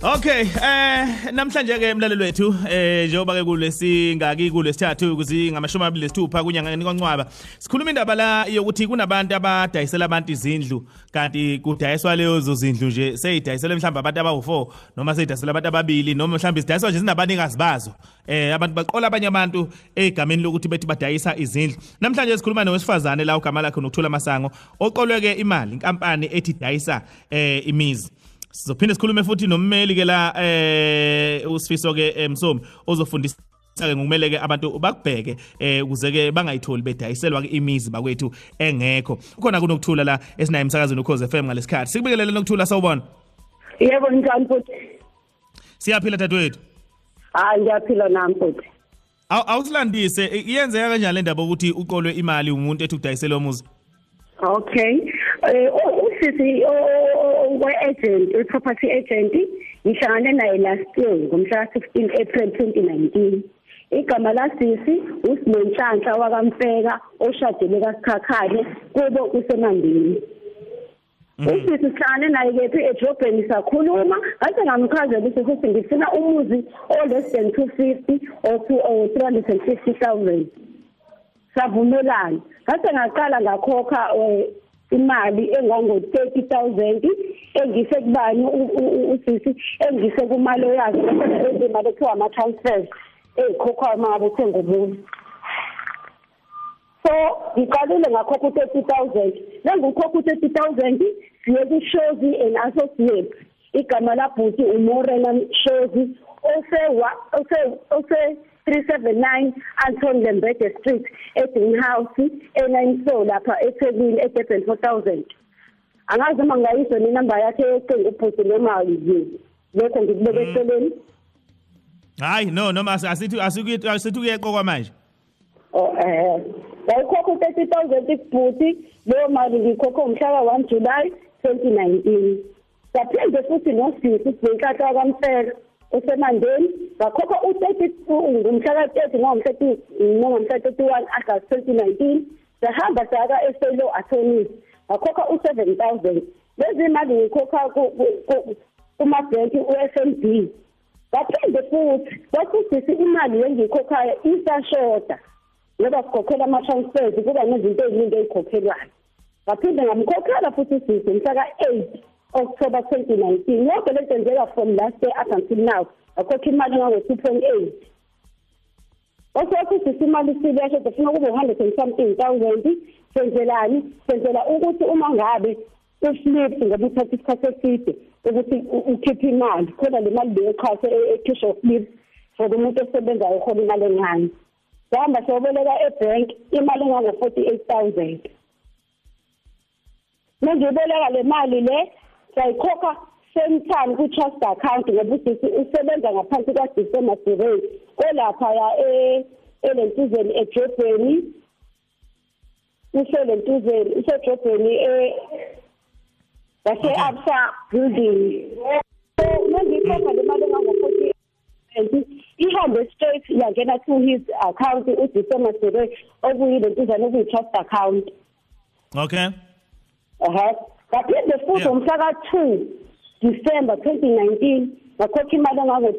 Okay, eh namhlanje ke emlalelo wethu eh njengoba ke kulesingaki kulesithathu kuzi ngamashumi amabili nesithupha kunyanga kaNcwaba. Sikhuluma indaba la yokuthi kunabantu abadayisela abantu izindlu kanti kudayiswa lezo zindlu nje seyidayisela mhlawumbe abantu abawu4 noma seyidayisela abantu ababili noma mhlawumbe sidayiswa nje sinabanikazi bazo. Eh abantu baqola abanye abantu egameni lokuthi bethi badayisa izindlu. Namhlanje sikhuluma nowesifazane la ugama lakhe nokuthula masango oqolweke imali inkampani ethi dayisa eh imizi. Sizophinde sikhulume futhi nommeli ke la eh usifiso ke emsomi ozofundisa ke ngokumele ke abantu bakubheke eh ukuze ke bangayitholi bedayiselwa ke imizi bakwethu engekho. Ukhona kunokuthula la esinayo emsakazweni ukhoze FM ngalesikhathi. Sikubekelele nokuthula sawubona? Yebo njani futhi? Siyaphila dadewethu? Hayi ngiyaphila nami futhi. Awusilandise iyenzeka kanjani le ndaba ukuthi uqolwe imali umuntu ethi udayisele umuzi? Okay. Eh usisi we-agent we-property agent ngihlangane naye last year ngomhla ka-16 April 2019 igama lasisi usinenhlanhla wakamfeka oshadele kasikhakhane kubo kusemandini usisi sihlangane naye kephi edrobheni sakhuluma ngathi ngamchazela ukuthi futhi ngifuna umuzi o-less than 250 or 350,000 savumelana ngase ngaqala ngakhokha imali engango 30000 engise kubani usisi engise yakhe bese imali ekuthiwa ama transfers ezikhokhwa manje sengomuntu so ngiqalile ngakhokha u30000 lengikhokha u30000 siye ku-shozi and associate igama labhuti umorena shozi ose ose ose 379 Anton Lembede Street eDinhouse e9 lapha eThekwini eDurban 4000 angazi uma ngayizwe inamba yakhe yocingo ubhuti noma yini? Lokho ngikubeke Mm. eceleni. Hayi no noma asithi asithi asithi kuyeqokwa manje. Oh eh ngayikhokha u30000 ibhuti leyo mali ngikhokha umhla ka1 July 2019 saphinde futhi nosisi sinhlanhla kamfela. Usemandeni ngakhokha u30 ngomhla ka30 ngomhla ngomhla 31 August 2019 sahamba saka eselo attorneys ngakhokha u7000 lezi mali ngikhokha kuma bank uFNB baphinde futhi bakusisi imali engikhokhayo isashoda ngoba sikhokhela ama transfers kuba nezinto eziningi ezikhokhelwayo baphinde ngamkhokhela futhi usisi mhla ka8 October 2019 yonke lento yenzeka from last year up until now. Akhokha imali engango 2.8 Osokuthi imali sibeshe kufuna kube 100 and something thousand. Senzelani senzela ukuthi uma ngabe uslip ngoba uthatha isikhathi eside ukuthi ukhiphe imali khona le mali leyoqhasa e-cash of slip for umuntu osebenzayo uhola imali encane. Sihamba siyoboleka ebank imali engango 48000 manje uboleka le mali le sayikhokha same time ku trust account ngoba usisi usebenza ngaphansi kwa December Siray olapha ya e elentuzeni ejobheni uselentuzeni usejobheni e yase absa building. So manje ikhokha le mali engango 40 ihambe straight yangena to his account uDecember Siray okuyile ntuzana okuyi trust account. Okay. Aha. Kaphinde futhi Yeah. umhla ka2 December 2019 ngakhokha imali engango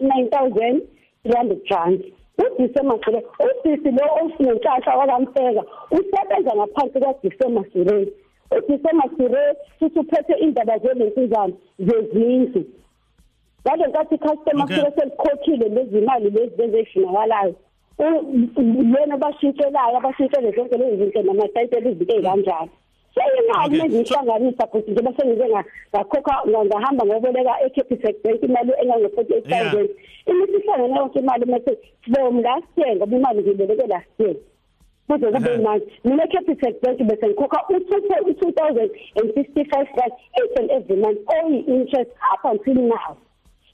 9000 300 rand uDecember sire usisi lo osinenhlanhla wakamfeka usebenza ngaphansi kaDecember sire uDecember sire futhi uphethe indaba zelentuzana zezindlu ngale nkathi customer Okay. sire selikhokhile lezi mali lezi ezifunakalayo lena bashintshelayo abashintshele zonke lezi zinto namatayiteli izinto ezikanjalo seyimali manje ihlanganisa futhi njengoba sengize ngakhokha ngahamba ngoboleka e-capital bank imali engange-48 000 imithi ihlangene yonke imali mase from last year ngoba imali ngiyiboleke last year. Kuze kube uh-huh. imali. Mina e-capital bank bese ngikhokha u-two thousand and fifty-five rand each and every month oyi-interest up until now.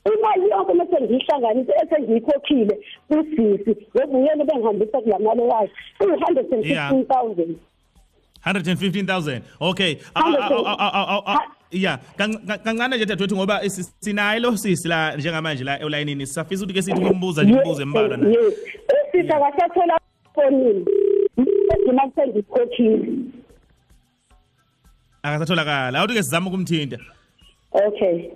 Imali yonke mase ngiyihlanganise esengiyikhokhile kusisi ngobuyena bengihambisa kulamali wayo uyi-hundred and fifteen thousand. 115000 okay. Ah, ah, ah, yeah. Kancane nje dadwethu ngoba sinayilo sisi la njengamanje la eolayinini sisafisa ukuthi ke sithi kumbuza nje umbuzo embalwa na? Usisa wasathola fonini mina sengisikhothile akasatholakala. Awuthi ke sizama ukumthinta. Okay.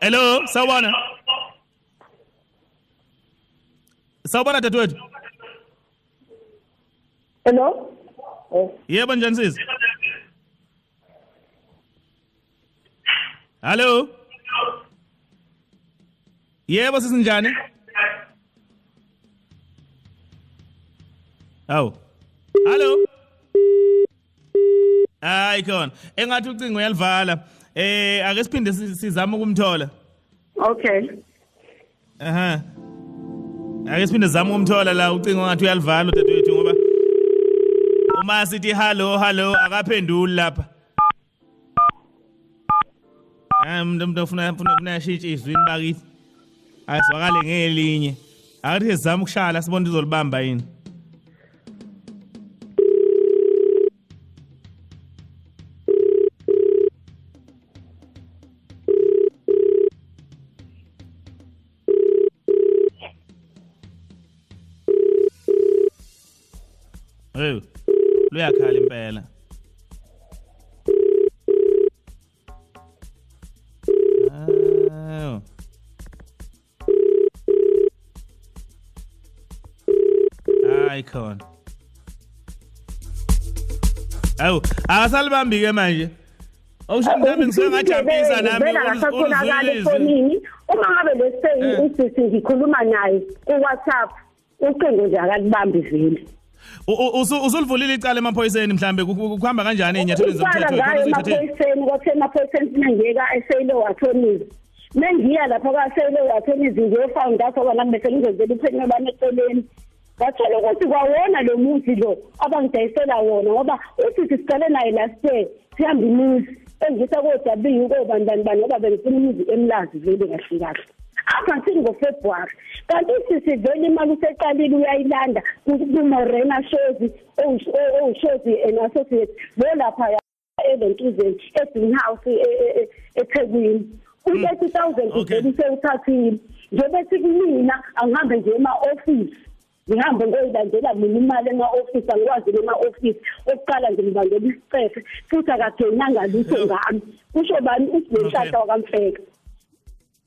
Hello sawubona sawubona dadewethu hello? Yebo njani sisi hallo yebo sisinjani awu hallo hayi khona engathi ucingo uyalivala. Eh ake siphinde si- sizame ukumthola. Okay. Aha. Ake siphinde sizame ukumthola la ucingo ngathi uyalivala udadewethu ngoba uma sithi hello hello akaphenduli lapha. Um umuntu ofuna ufuna ufuna yashintsha izwini bakithi. Asizwakale ngelinye. Akathi sizame ukushala sibone uzolibamba yini. Khona. Awu, akasalibambi ke manje. Awusho mhlawumbe ngisuke ngajampisa nami akasakhonakala efonini uma ngabe leseyi Eh. usisi ngikhuluma naye ku-whatsapp ucingo nje akalibambi vele usulivulile icala emaphoyiseni mhlambe ku- ku- kuhamba kanjani ey'nyathelweni uqala zomthetho ngayo Khona uzithatheni? emaphoyiseni kwathe emaphoyiseni sinengiyeka eseyile wathonizi mengiya lapho kaseyile wathonizi ngiyofawunda ngoba nami bese ngizenzela uphenyo lami eceleni ngathola ukuthi kwawona lo muzi lo abangidayisela wona ngoba usithi sicale naye last year sihambe imizi engisa kodabiyi kobandani bani ngoba bengifuna imizi emlazi vele kahle kahle. Apha ngithi ngofebruwari kanti usisi vele imali useqalile uyayilanda kumorena shozi owushozi and associate lo lapha elentuzeni egreenhouse ethekwini. U-thirty thousand Okay. vele usewuthathile njengobethi kumina angihambe nje ema-ofisi ngihambe ngoyilandela mina imali ema-ofisi angikwazi ema-ofisi okuqala nje ngibangela isicefe futhi akagenanga lutho ngami. Kusho bani? Usinenhlahla wakamfeka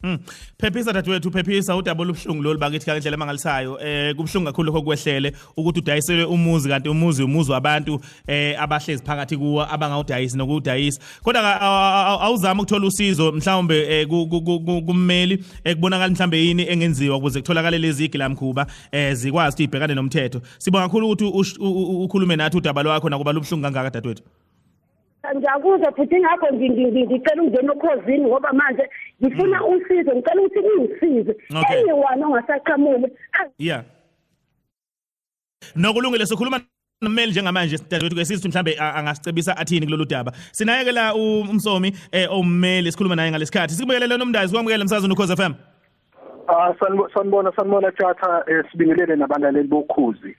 Mm. Phephisa dadewethu phephisa udaba olubuhlungu lolu bakithi kangendlela emangalisayo. Eh kubhlungu kakhulu lokho kwehlele ukuthi udayiselwe umuzi kanti umuzi umuzi wabantu eh abahlezi phakathi kuwo abangawudayisi nokudayisa kodwa awuzama ukuthola usizo mhlawumbe eh, ku- ku- ku- ku- kummeli ekubonakala mhlawumbe yini engenziwa ukuze kutholakale lezi igilamkhuba eh zikwazi ukuthi ibhekane nomthetho. Sibonga kakhulu ukuthi ukhulume nathi udaba lwakho nakuba lubuhlungu kangaka dadewethu? Ngiyakuza futhi ngakho ngi- ngi- ngi- ngicela ungene okhozini ngoba manje ngifuna usizo ngicela ukuthi ningisize Okay. anyone ongasaqhamuki Yeah. Nokulungile sokhuluma nommeli njengamanje dadewethu ke sithi mhlambe angasicebisa athini kulolu daba. Sinayeke la umsomi eh ommeli sikhuluma naye ngalesikhathi. Sikubingelele nomndazi kwamukele umsazweni ukhoze FM. Ah sanbo- sanibona sanibona tjatha eh, sibingelele nabalaleli bokhuzi.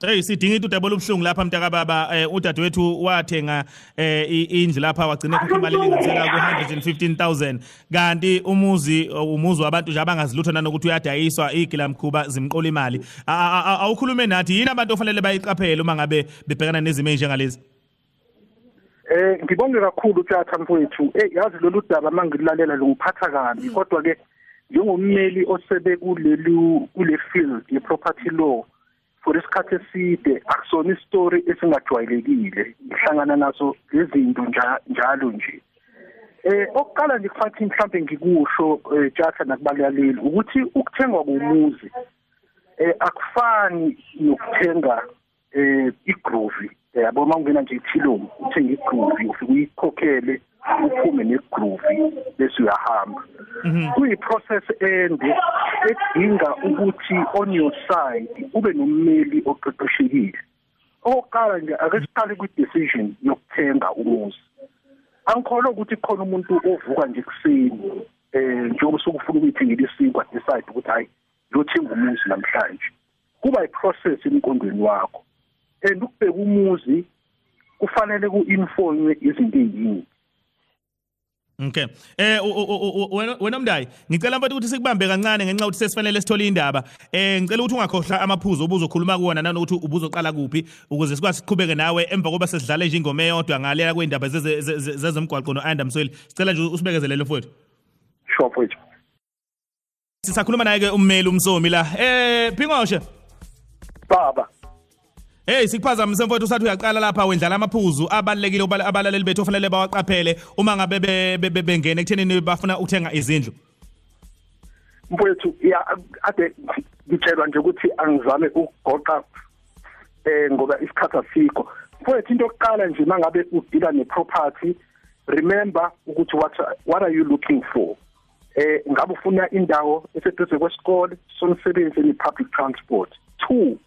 Hey sidinga udaba olubhlungu lapha mntaka baba eh udadewethu wathenga eh indlu lapha wagcina khokha imali elinganisela ku 115000 kanti umuzi uh, umuzi wabantu nje abangazilutho nanokuthi uyadayiswa igilamkhuba zimqola imali. Awukhulume nathi yini abantu ofanele bayiqaphele uma ngabe bebhekana nezimo ezinjengalezi? Eh ngibonge kakhulu tjatha mfowethu. Eh yazi lolu daba mangilalela lungiphatha kabi. Kodwa ke njengommeli osebe kulelu kule field ye property law for isikhathi eside akusona istory esingajwayelekile. Ngihlangana nazo lezinto nja- njalo nje. Eh okuqala nje kufanele mhlambe ngikusho eh, tjatha nakubalaleli ukuthi ukuthengwa komuzi eh akufani nokuthenga eh igroove yabo mawungena nje ithiloni uthenga igroove ufike uyikhokhele uphume negroove bese uyahamba. Kuyi process ende edinga ukuthi on your side ube nommeli oqeqeshekile. Oqala nje ake siqale kwi decision yokuthenga umuzi. Angikholwa ukuthi khona umuntu ovuka nje kuseni eh njengoba sokufuna ukuyithengela isinkwa decide ukuthi hayi ngiyothenga umuzi namhlanje. Kuba iprocess emqondweni wakho. And ukubheka umuzi kufanele ku-informwe izinto eziningi Okay. Eh wena mndayi, ngicela mfowethu ukuthi sikubambe kancane ngenxa ukuthi sesifanele sithole indaba. Eh ngicela ukuthi ungakhohlwa amaphuzu obuzokhuluma kuwona nanokuthi ubuzoqala kuphi ukuze sikwazi siqhubeke nawe emva kokuba sesidlale nje ingoma eyodwa ngalela kweindaba zeze- zeze- zezemgwaqo no Andam Soil. Sicela nje usibekezelele mfowethu. sure mfowethu sisakhuluma naye ke ummeli umsomi la eh phingoshe baba Hey sikuphazamise mfowethu usathi uyaqala lapha wendlala amaphuzu. Abalekile abalaleli bethu ofanele bawaqaphele. Uma ngabe bengene ekuthenini bafuna ukuthenga izindlu. Mfowethu ya ade ngitshelwa nje ukuthi angizame ukugoqa eh ngoba isikhathi asikho. Mfowethu into yokuqala nje mangabe udila neproperty remember ukuthi what what are you looking for? Eh ngabe ufuna indawo eseduze kwesikole somsebenzi ni public transport. Two i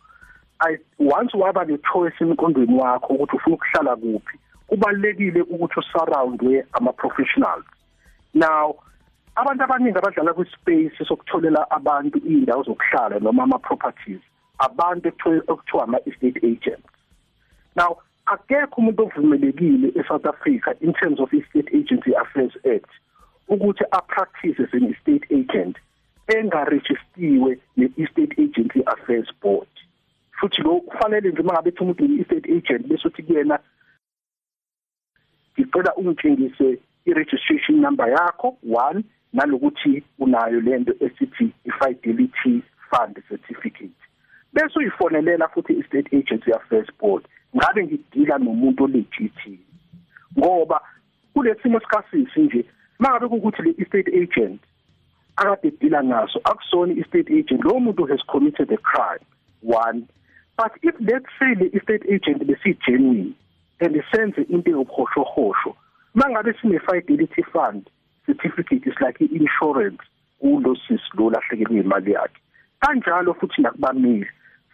once waba le choice emqondweni wakho ukuthi ufuna ukuhlala kuphi kubalekile ukuthi usurroundwe ama professionals now abantu abaningi abadlala kwispace sokutholela abantu indawo zokuhlala noma ama properties abantu ekuthiwa ama estate agents. Now akekho umuntu ovumelekile eSouth Africa in terms of estate agency affairs act ukuthi apractice as an estate agent engaregistiwe ne-estate agency affairs board. Futhi lo kufanele nje uma ngabe umuntu uyi-estate agent bese uthi kuyena ngicela ungitshengise i-registration number yakho one nalokuthi unayo lento esithi i-fidelity fund certificate. Bese uyifonelela futhi i-state agency affairs board ngabe ngidila nomuntu olegit ngoba kulesimo sikasisi nje mangabe ukuthi le estate agent akade dila naso akusona i-estate agent lo muntu has committed a crime one. But if let's say le estate agent besi genuine and senze into yokuhoshohosho mangabe sine fidelity fund certificate is like i-insurance kulo sis lo lahlekelwe imali yakhe. Kanjalo futhi nakubamile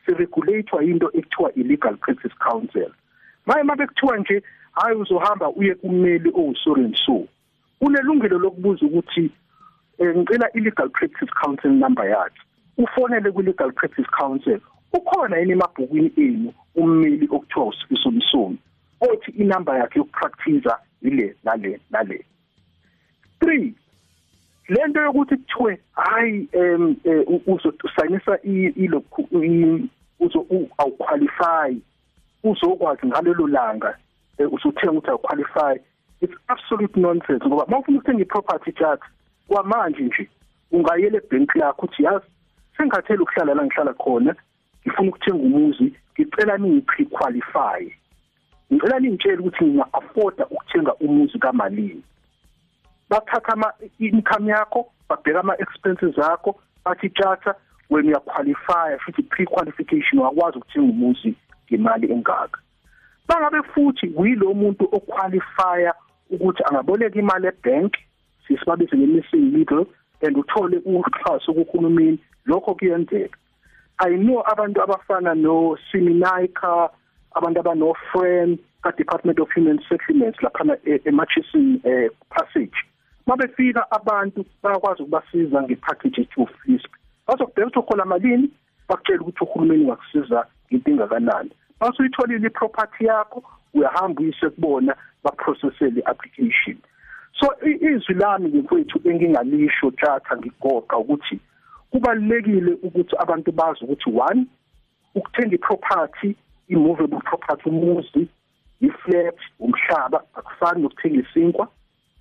siregulatewa into ekuthiwa illegal practice council maye mabe kuthiwa nje hayi uzohamba uye kummeli owusore and so unelungelo lokubuza ukuthi eh, ngicela illegal practice council number yakhe. Ufonele ku legal practice council ukhona yini emabhukwini enu ummeli okuthiwa usifiso msomi othi inamba yakhe yokupractice ile nale nale? 3 lento yokuthi kuthiwe hayi em uzosayinisa ilokhu uzo awuqualify uzokwazi ngalelo langa usuthenga ukuthi awuqualify it's absolute nonsense ngoba mawufuna ukuthenga iproperty chart kwamanje nje ungayele ebank lakho uthi yazi sengathela ukuhlala la ngihlala khona. Ngifuna ukuthenga umuzi ngicela ningi qualify. Ngicela ningitshele ukuthi nginga afforda ukuthenga umuzi kamalini. Bathatha ama income yakho babheka ama expenses akho bathi tjatha when you qualify futhi pre qualification wakwazi ukuthenga umuzi ngemali engaka. Bangabe futhi uyilo muntu oqualifya ukuthi angaboleka imali ebank sisibabize nge-missing middle and uthole uxhaso kuhulumeni. Lokho kuyenzeka. I know abantu abafana no Siminaika abantu abano friend ka Department of Human Settlements lapha eMatchison eh passage. Mabefika abantu bayakwazi ukubasiza ngepackage ethu FISP bazokubheka ukuthi ukhola malini bakutshela ukuthi uhulumeni wakusiza into engakanani base uyitholile iproperty yakho uyahamba uyise kubona baprocessele application so izwi lami ngemfowethu engingalisho tjatha ngigoqa ukuthi kubalekile ukuthi abantu bazi ukuthi one ukuthenga iproperty immovable property umuzi iflat umhlaba akufani nokuthenga isinkwa.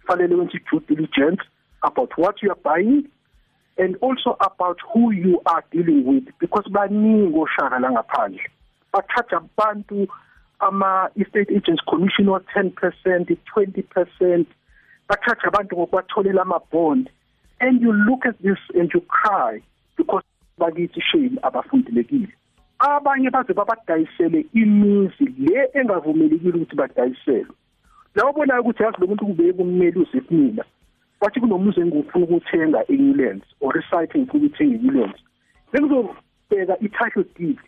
Fanele wenze due diligence about what you are buying and also about who you are dealing with because baningi oshaka la ngaphandle bathatha abantu ama estate agents commission wa 10% 20% bathatha abantu ngokubatholela ama bond and you look at this and you cry because bakithi shame abafundilekile. Abanye baze babadayisele imizi le engavumelekile ukuthi badayiselwe. Lawo bonayo ukuthi yazi lo muntu kubeke kummeli uzifunina wathi kunomuzi engifuna ukuthenga eNewlands or resite ngifuna ukuthenga eNewlands bengizobheka i-title deed.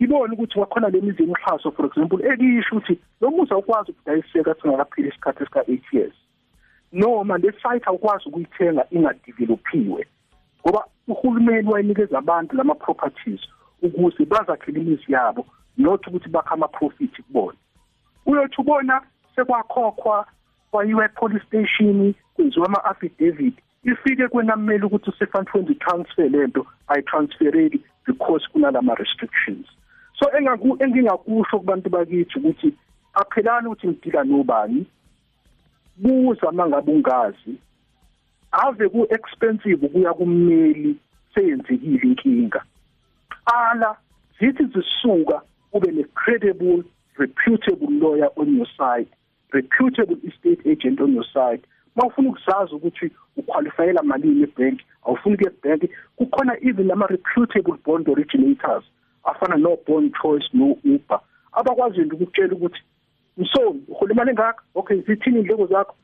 Ngibone ukuthi wakhona lemizi emhlaso for example ekisho ukuthi lo muzi awukwazi ukudayiseka singakapheli isikhathi esika 8 years. Noma le site awukwazi ukuyithenga ingadevelopiwe ngoba uhulumeni wayinikeza abantu lama properties ukuze bazakhele imizi yabo not ukuthi bakha ama profit kubona. Uyothi ubona sekwakhokhwa kwayiwe police station kwenziwa ama affidavit ifike kwenamele ukuthi usefund transfer lento ayitransfereki because kunalama restrictions. So engaku engingakusho kubantu bakithi ukuthi aphelani ukuthi ngidila nobani buza mangabe ungazi ave ku expensive kuya kummeli seyenzekile inkinga. Qala zithi zisuka ube ne credible reputable lawyer on your side reputable estate agent on your side. Mawufuna ukuzazi ukuthi uqualifyela malini ebank awufuni ukuya ebank kukhona even ama reputable bond originators afana no bond choice no uber abakwazi ukukutshela ukuthi msoni uhola imali engaka okay zithini indleko zakho?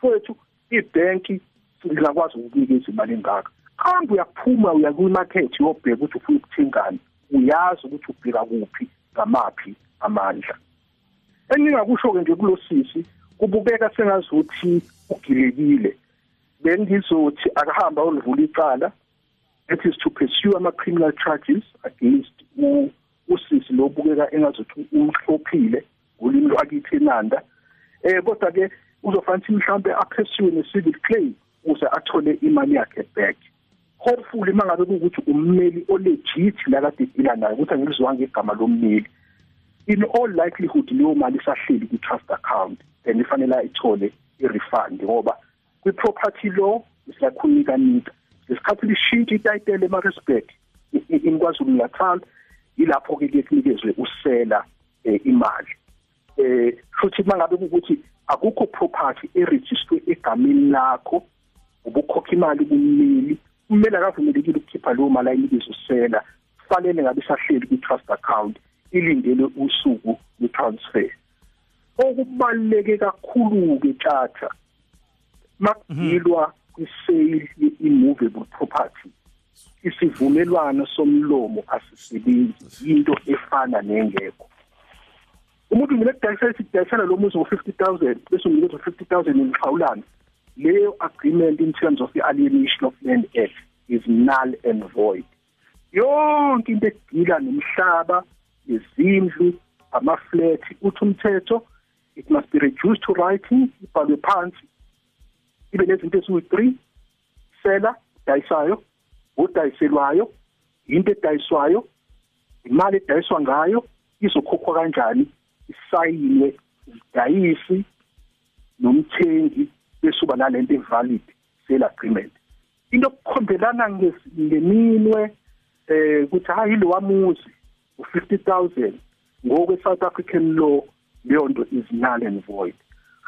Fowethu ibhenki ngizakwazi ukukunikeza imali engaka kambe uyaphuma uya kwi-market uyobheka ukuthi ufuna ukuthingani uyazi ukuthi ubheka kuphi ngamaphi amandla. Engingakusho-ke nje kulosisi kubukeka sengazuthi ugilekile. Bengizothi akahamba olivula icala. That is to pursue ama-criminal charges against usisi lo bukeka engazuthi umhlophile. Ngolimi lwakithi enanda eh kodwa ke uzofanele mhlawumbe apursue ne-civil claim ukuze athole imali yakhe back. Hopefully mangabe kuukuthi ummeli olegit la kade idila naye ukuthi angilizwanga igama lommeli in all likelihood leyo mali isahleli kwi-trust account then ifanele ayithole i-refund ngoba kwi-property law siyakhulika nika ngesikhathi lishintsha itayitele emarisburg inkwaZulu Natal ilapho ke kunikezwe usela eh, imali. Eh futhi mangabe ukuthi akukho property eregistered egameni lakho ubukhokha imali kummeli ummeli akavumelekile ukukhipha leyo mali ayinikezwe usela kufanele ngabe isahleli kwi-trust account ilindele usuku lwe-transfer okubaluleke kakhulu-ke tjatha makudilwa kwi-sale ye-immovable property isivumelwano somlomo asisebenzi into efana nengekho. Umuntu mina kudayisela sidayisela lo muzi ngo-50,000 bese unginikeza 50,000 ngixhawulana leyo agreement in terms of the alienation of land act is null and void. Yonke into edila nomhlaba izindlu ama-flat uthi umthetho it must be reduced to writing ibhalwe phansi. Ibe nezinto eziwu-three sela dayisayo odayiselwayo into edayiswayo imali edayiswa ngayo izokhokhwa kanjani? Isayinwe umdayisi nomthengi besuba nalento evalid sale agreement. Into okukhombelana ngeminwe eh ukuthi hayi lo wamuzi u50000 ngokwe South African law leyo nto is null and void.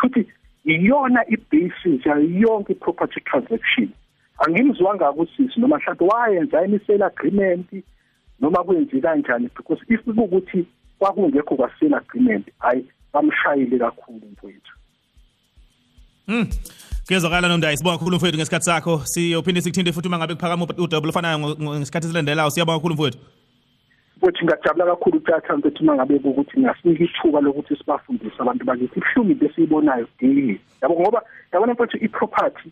Futhi iyona ibasis yayo yonke property transaction. Angimzwanga kusisi noma mhlawumbe wayenza imisela agreement noma kwenzi kanjani because if ukuthi kwakungekho kwasela agreement hayi bamshayile kakhulu mfowethu Hmm. Kuyezwakala nomndayi sibonga kakhulu mfowethu ngesikhathi sakho. Siyophinde sikuthinte futhi uma ngabe kuphakama udouble ofanayo ngesikhathi esilandelayo. Siyabonga kakhulu mfowethu. Futhi ngajabula kakhulu uthatha ukuthi uma ngabe ukuthi ngasinika ithuba lokuthi sibafundise abantu bakithi. Ihlumi besiyibonayo daily. Yabo ngoba yabona mfowethu i-property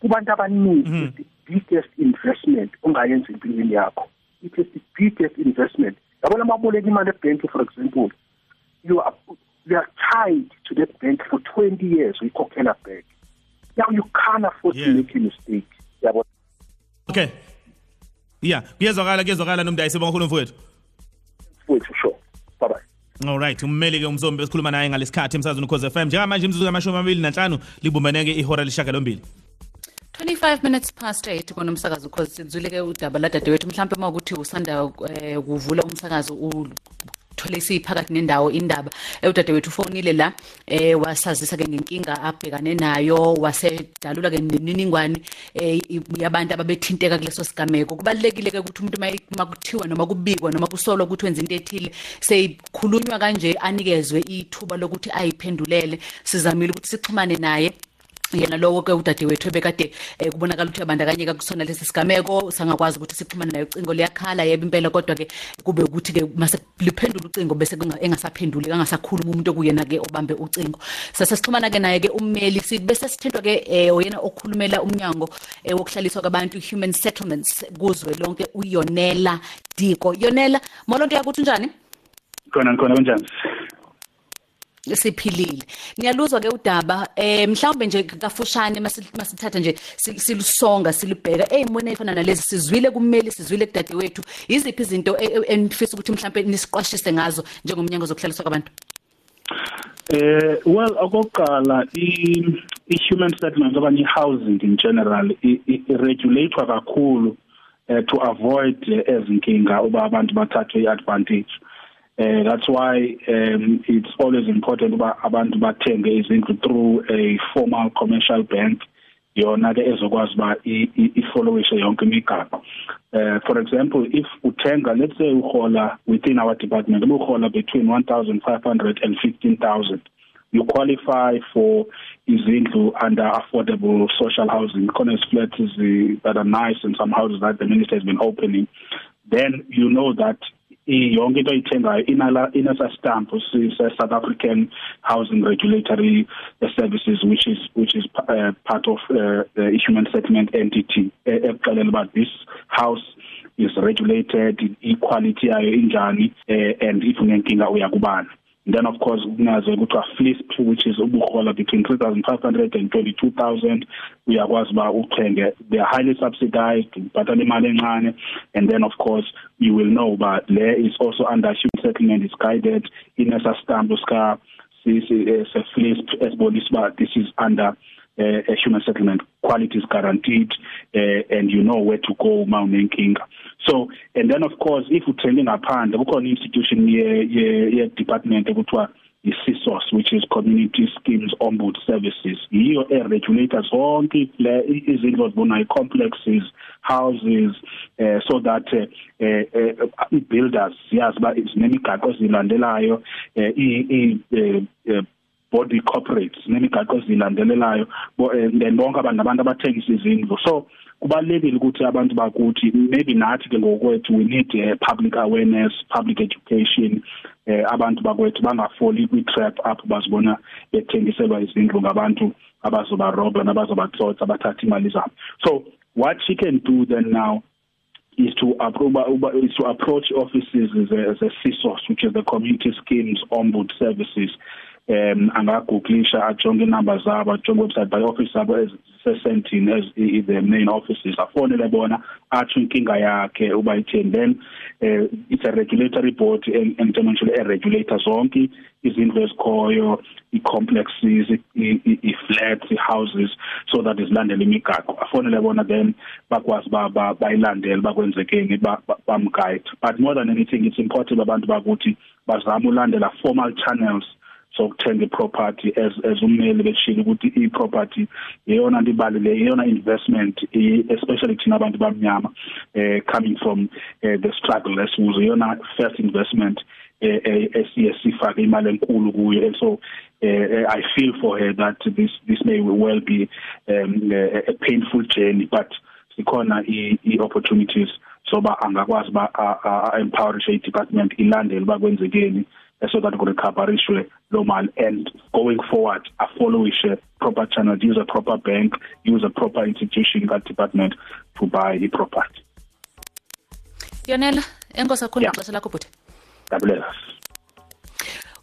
kubantu abaningi is the biggest investment ongayenza empilweni yakho. It is the biggest investment. Yabona maboleka imali ebank for example you are you are tied to that bank for 20 years uyikhokhela back. Now you can't afford Yeah. to make a mistake. Yabo Okay. Yeah, kuyezwakala kuyezwakala nomndayi sibonga kakhulu mfowethu. mfowethu sure. Bye bye. Alright, ummeli ke umzombe esikhuluma naye ngalesikhathi emsazweni Khoze FM. Njengamanje imzuzu kamashumi amabili nanhlanu libumbaneke ihora lishaka lombili. 25 minutes past 8 konomsakazo cause sizwile ke udaba ladadewethu. Mhlawumbe uma ukuthi usanda eh, kuvula umsakazo uthole siphakathi nendawo indaba. Eh, udadewethu ufonile la eh wasazisa ke ngenkinga abhekane nayo wasedalula ke nemininingwane eh, yabantu ababethinteka kuleso sigameko. Kubalekile ke ukuthi umuntu makuthiwa noma kubikwa noma kusolwa ukuthi wenza into ethile seyikhulunywa kanje anikezwe ithuba lokuthi ayiphendulele. Sizamile ukuthi sixhumane naye. Yena lowo ke udadewethu ebekade eh, kubonakala ukuthi abandakanyeka kusona lesi sigameko. Sangakwazi ukuthi sixhumane naye ucingo liyakhala yebo impela kodwa ke kube ukuthi ke mase liphendula ucingo bese kunga- engasaphenduli kangasakhuluma umuntu okuyena ke obambe ucingo. Sase sixhumana ke naye ke ummeli si- bese sithintwa ke eh, oyena okhulumela umnyango eh, wokuhlaliswa kwabantu human settlements kuzwe lonke uyonela diko. Yonela molonto yakuthi njani khona khona kunjani? Siphilile. Ngiyaluzwa ke udaba eh mhlawumbe nje kafushane masi- masithatha nje si- silusonga silibheka eyimone efana nalezi sizwile kummeli sizwile kudade wethu iziphi izinto e- e- enifisa ukuthi mhlawumbe nisiqwashise ngazo njengomnyango zokuhlaliswa kwabantu? Eh well okokuqala i i-human settlement okanye i-housing in general i-regulatwa kakhulu uh, to avoid uh, ezinkinga uba abantu bathathwe i-advantage. Uh, that's why um, it's always important uba abantu bathenge izindlu through a formal commercial bank. Yona ke ezokwazi ba ifollowishe yonke imigaqo. Uh for example if uthenga let's say uhola within our department uhola between 1500 and 15000 you qualify for izindlu under affordable social housing. Corners flats is the, that are nice and some houses that the minister has been opening. Then you know that yonke into oyithengayo inala inesa stamp se South African Housing Regulatory Services which is which is uh, part of uh, the human settlement entity ekuxelela about this house is regulated equality yayo injani uh, and if unenkinga uyakubana then of course kunazo kuthiwa FLISP which is ubuhola between 3500 and 22000 uyakwazi ba uthenge they are highly subsidized ubhatala imali encane. And then of course you will know but there is also under human settlement is guided. In a stamp ska sisi se FLISP esibonisa ba this is under uh, a human settlement quality is guaranteed uh, and you know where to go uma unenkinga. So and then of course if uthenge ngaphandle kukhona institution ye ye department ekuthiwa iSISOS which is Community Schemes Ombud Services. Yiyo eregulator zonke izindlu zibona i-complexes houses uh, so that uh, uh, uh, builders siyazi ba zinemigaqo ezilandelayo uh, i, i uh, body corporates nemigaqo ezilandelelayo then bonke abantu nabantu abathengisa izindlu. So kubalekile ukuthi abantu bakuthi maybe nathi ke ngokwethu we need uh, public awareness public education. Eh abantu bakwethu bangafoli kwi trap apho bazibona bethengiselwa izindlu ngabantu abazoba roba nabazobatsotsa bathatha imali zabo. So what she can do then now is to approve is to approach offices as a, as a CSOS which is the community schemes ombud services um angagooglisha ajonge inamba zabo ajonge website by office zabo ezisesentini as the main offices afonele bona athi inkinga yakhe uba itheni then uh, it's a regulatory board and and eventually a regulator. Zonke izindlu ezikhoyo i-complexes i-flats i-houses so that izilandele imigaqo. Afonele bona then bakwazi bayilandele bakwenzekeni bamguide. But more than anything it's important abantu bakuthi bazama ulandela formal channels sokuthenga iproperty as as ummeli beshilo ukuthi iproperty iyona nto ibalule iyona investment especially thina abantu bamnyama eh coming from uh, the struggle lesikuzo iyona first investment esiye sifake imali enkulu kuyo. And so uh, I feel for her that this this may well be um, a, a painful journey but sikhona i opportunities soba angakwazi ba empower department ilandele bakwenzekeni so that kurecoverishwe lo mali and going forward afollowishe proper channel use a proper bank use a proper institution ka department to buy i property. Yonela enkosi kakhulu ixesha lakho bhuti Dabulela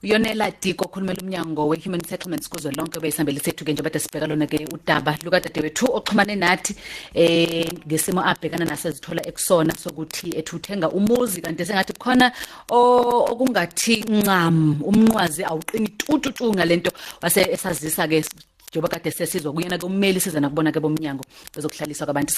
uyonela diko okhulumela umnyango we-human settlements kuzo lonke beyisambeli sethu ke njengoba sibheka lona-ke udaba lukadadewethu oxhumane nathi eh ngesimo abhekana nasezithola ekusona sokuthi ethi uthenga umuzi kanti sengathi khona okungathi ncam umnqwazi awuqini tututu ngalento wase esazisa-ke njengoba kade sesizwa kuyena-ke ummeli siza nakubona-ke bomnyango bezokuhlaliswa kwabantu.